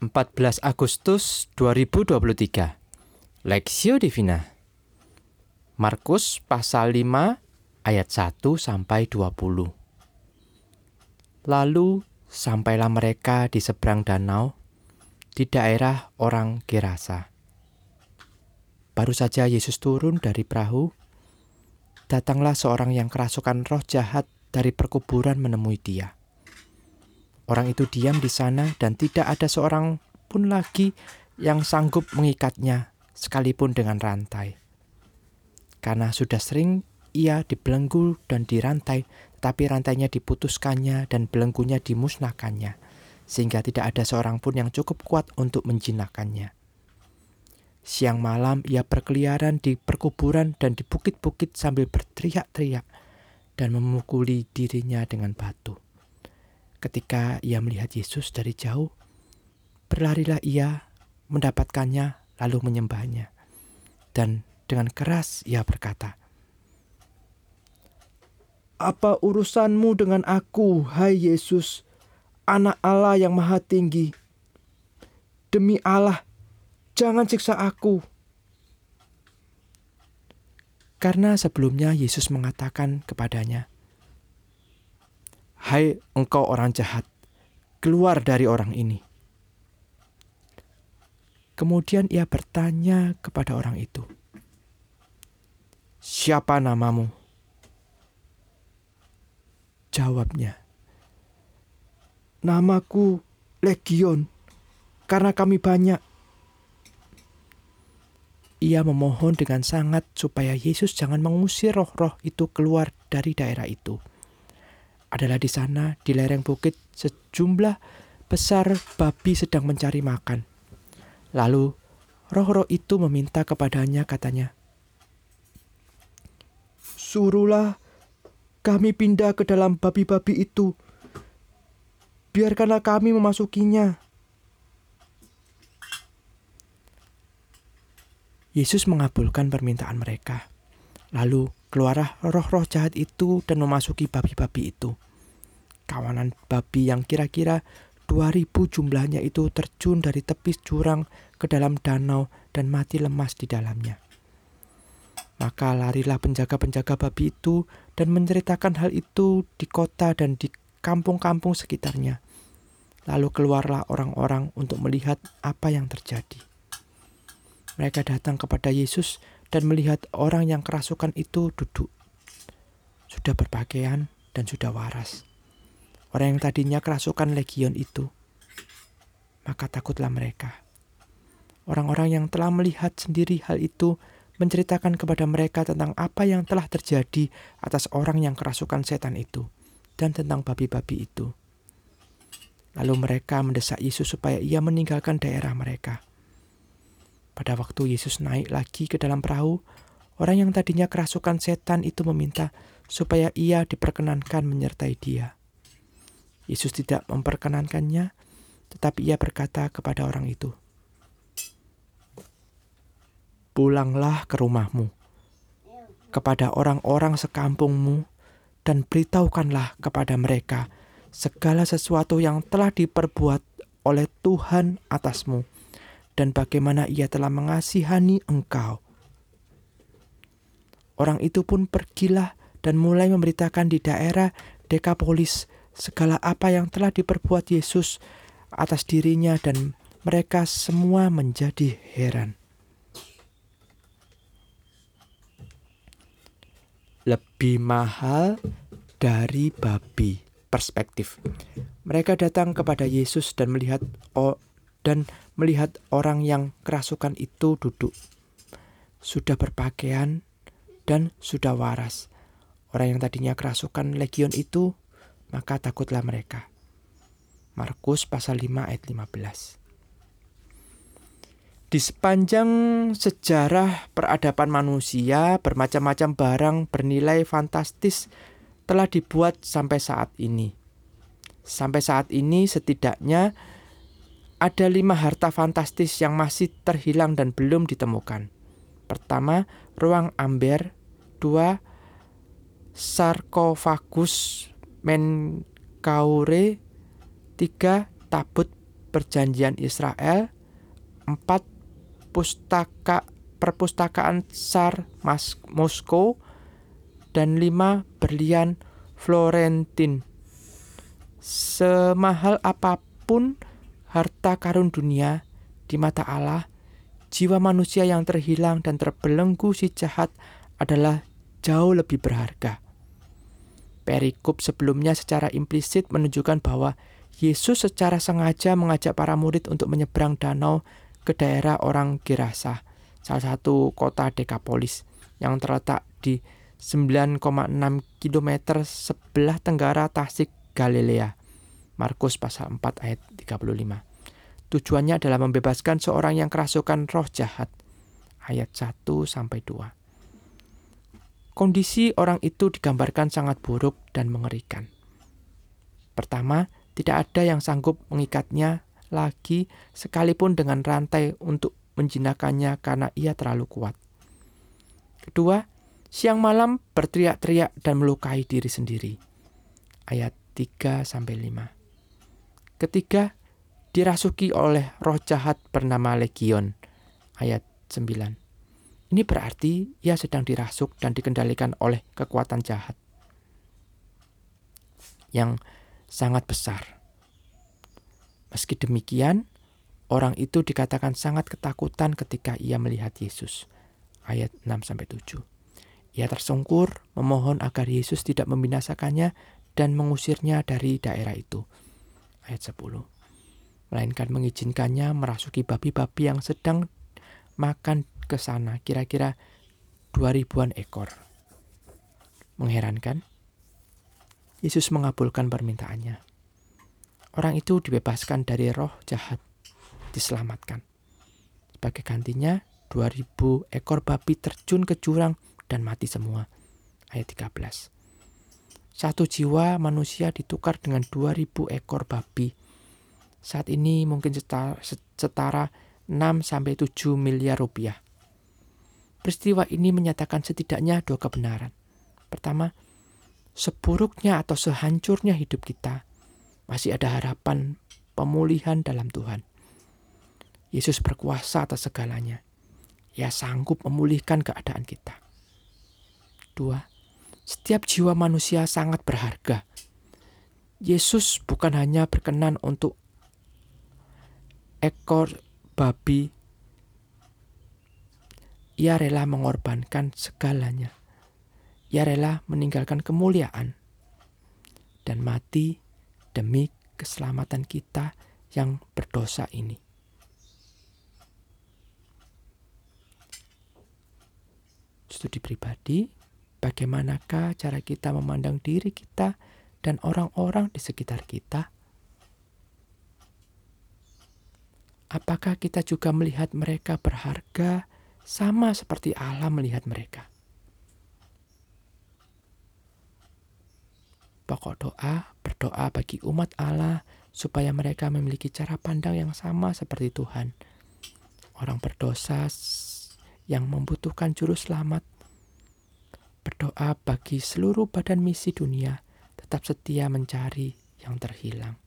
14 Agustus 2023 Lexio Divina Markus pasal 5 ayat 1 sampai 20 Lalu sampailah mereka di seberang danau di daerah orang Gerasa. Baru saja Yesus turun dari perahu, datanglah seorang yang kerasukan roh jahat dari perkuburan menemui dia. Orang itu diam di sana dan tidak ada seorang pun lagi yang sanggup mengikatnya sekalipun dengan rantai. Karena sudah sering ia dibelenggu dan dirantai, tapi rantainya diputuskannya dan belenggunya dimusnahkannya, sehingga tidak ada seorang pun yang cukup kuat untuk menjinakkannya. Siang malam ia berkeliaran di perkuburan dan di bukit-bukit sambil berteriak-teriak dan memukuli dirinya dengan batu. Ketika ia melihat Yesus dari jauh, berlarilah ia mendapatkannya lalu menyembahnya. Dan dengan keras ia berkata, apa urusanmu dengan aku, hai Yesus, anak Allah yang maha tinggi? Demi Allah, jangan siksa aku. Karena sebelumnya Yesus mengatakan kepadanya, Hai engkau orang jahat, keluar dari orang ini. Kemudian ia bertanya kepada orang itu, Siapa namamu? Jawabnya, Namaku Legion, karena kami banyak. Ia memohon dengan sangat supaya Yesus jangan mengusir roh-roh itu keluar dari daerah itu. Adalah di sana, di lereng bukit, sejumlah besar babi sedang mencari makan. Lalu roh-roh itu meminta kepadanya katanya, Suruhlah kami pindah ke dalam babi-babi itu. Biarkanlah kami memasukinya. Yesus mengabulkan permintaan mereka. Lalu keluarlah roh-roh jahat itu dan memasuki babi-babi itu. Kawanan babi yang kira-kira 2000 jumlahnya itu terjun dari tepi jurang ke dalam danau dan mati lemas di dalamnya. Maka larilah penjaga-penjaga babi itu dan menceritakan hal itu di kota dan di kampung-kampung sekitarnya. Lalu keluarlah orang-orang untuk melihat apa yang terjadi. Mereka datang kepada Yesus dan melihat orang yang kerasukan itu duduk. Sudah berpakaian dan sudah waras. Orang yang tadinya kerasukan legion itu. Maka takutlah mereka. Orang-orang yang telah melihat sendiri hal itu menceritakan kepada mereka tentang apa yang telah terjadi atas orang yang kerasukan setan itu dan tentang babi-babi itu. Lalu mereka mendesak Yesus supaya ia meninggalkan daerah mereka. Pada waktu Yesus naik lagi ke dalam perahu, orang yang tadinya kerasukan setan itu meminta supaya ia diperkenankan menyertai dia. Yesus tidak memperkenankannya, tetapi ia berkata kepada orang itu, pulanglah ke rumahmu kepada orang-orang sekampungmu dan beritahukanlah kepada mereka segala sesuatu yang telah diperbuat oleh Tuhan atasmu dan bagaimana ia telah mengasihani engkau. Orang itu pun pergilah dan mulai memberitakan di daerah Dekapolis segala apa yang telah diperbuat Yesus atas dirinya dan mereka semua menjadi heran. lebih mahal dari babi. Perspektif. Mereka datang kepada Yesus dan melihat oh, dan melihat orang yang kerasukan itu duduk. Sudah berpakaian dan sudah waras. Orang yang tadinya kerasukan legion itu, maka takutlah mereka. Markus pasal 5 ayat 15. Di sepanjang sejarah peradaban manusia, bermacam-macam barang bernilai fantastis telah dibuat sampai saat ini. Sampai saat ini setidaknya ada lima harta fantastis yang masih terhilang dan belum ditemukan. Pertama, ruang amber. Dua, sarkofagus menkaure. Tiga, tabut perjanjian Israel, empat pustaka perpustakaan Tsar Moskow, dan lima berlian Florentin. Semahal apa pun harta karun dunia di mata Allah, jiwa manusia yang terhilang dan terbelenggu si jahat adalah jauh lebih berharga. Perikop sebelumnya secara implisit menunjukkan bahwa Yesus secara sengaja mengajak para murid untuk menyeberang danau ke daerah orang Gerasa, salah satu kota Dekapolis yang terletak di 9,6 km sebelah tenggara Tasik Galilea. Markus pasal 4 ayat 35. Tujuannya adalah membebaskan seorang yang kerasukan roh jahat. Ayat 1 sampai 2. Kondisi orang itu digambarkan sangat buruk dan mengerikan. Pertama, tidak ada yang sanggup mengikatnya lagi sekalipun dengan rantai untuk menjinakannya karena ia terlalu kuat. Kedua, siang malam berteriak-teriak dan melukai diri sendiri. Ayat 3 sampai 5. Ketiga, dirasuki oleh roh jahat bernama legion. Ayat 9. Ini berarti ia sedang dirasuk dan dikendalikan oleh kekuatan jahat yang sangat besar. Meski demikian, orang itu dikatakan sangat ketakutan ketika ia melihat Yesus. Ayat 6 sampai 7. Ia tersungkur memohon agar Yesus tidak membinasakannya dan mengusirnya dari daerah itu. Ayat 10. Melainkan mengizinkannya merasuki babi-babi yang sedang makan ke sana, kira-kira dua ribuan ekor. Mengherankan, Yesus mengabulkan permintaannya. Orang itu dibebaskan dari roh jahat, diselamatkan. Sebagai gantinya, 2000 ekor babi terjun ke jurang dan mati semua. Ayat 13. Satu jiwa manusia ditukar dengan 2000 ekor babi. Saat ini mungkin setara, setara 6 sampai 7 miliar rupiah. Peristiwa ini menyatakan setidaknya dua kebenaran. Pertama, seburuknya atau sehancurnya hidup kita, masih ada harapan pemulihan dalam Tuhan. Yesus berkuasa atas segalanya. Ia sanggup memulihkan keadaan kita. Dua, setiap jiwa manusia sangat berharga. Yesus bukan hanya berkenan untuk ekor babi. Ia rela mengorbankan segalanya. Ia rela meninggalkan kemuliaan dan mati demi keselamatan kita yang berdosa ini. Studi pribadi bagaimanakah cara kita memandang diri kita dan orang-orang di sekitar kita? Apakah kita juga melihat mereka berharga sama seperti Allah melihat mereka? Pokok doa, berdoa bagi umat Allah supaya mereka memiliki cara pandang yang sama seperti Tuhan. Orang berdosa yang membutuhkan juru selamat berdoa bagi seluruh badan misi dunia tetap setia mencari yang terhilang.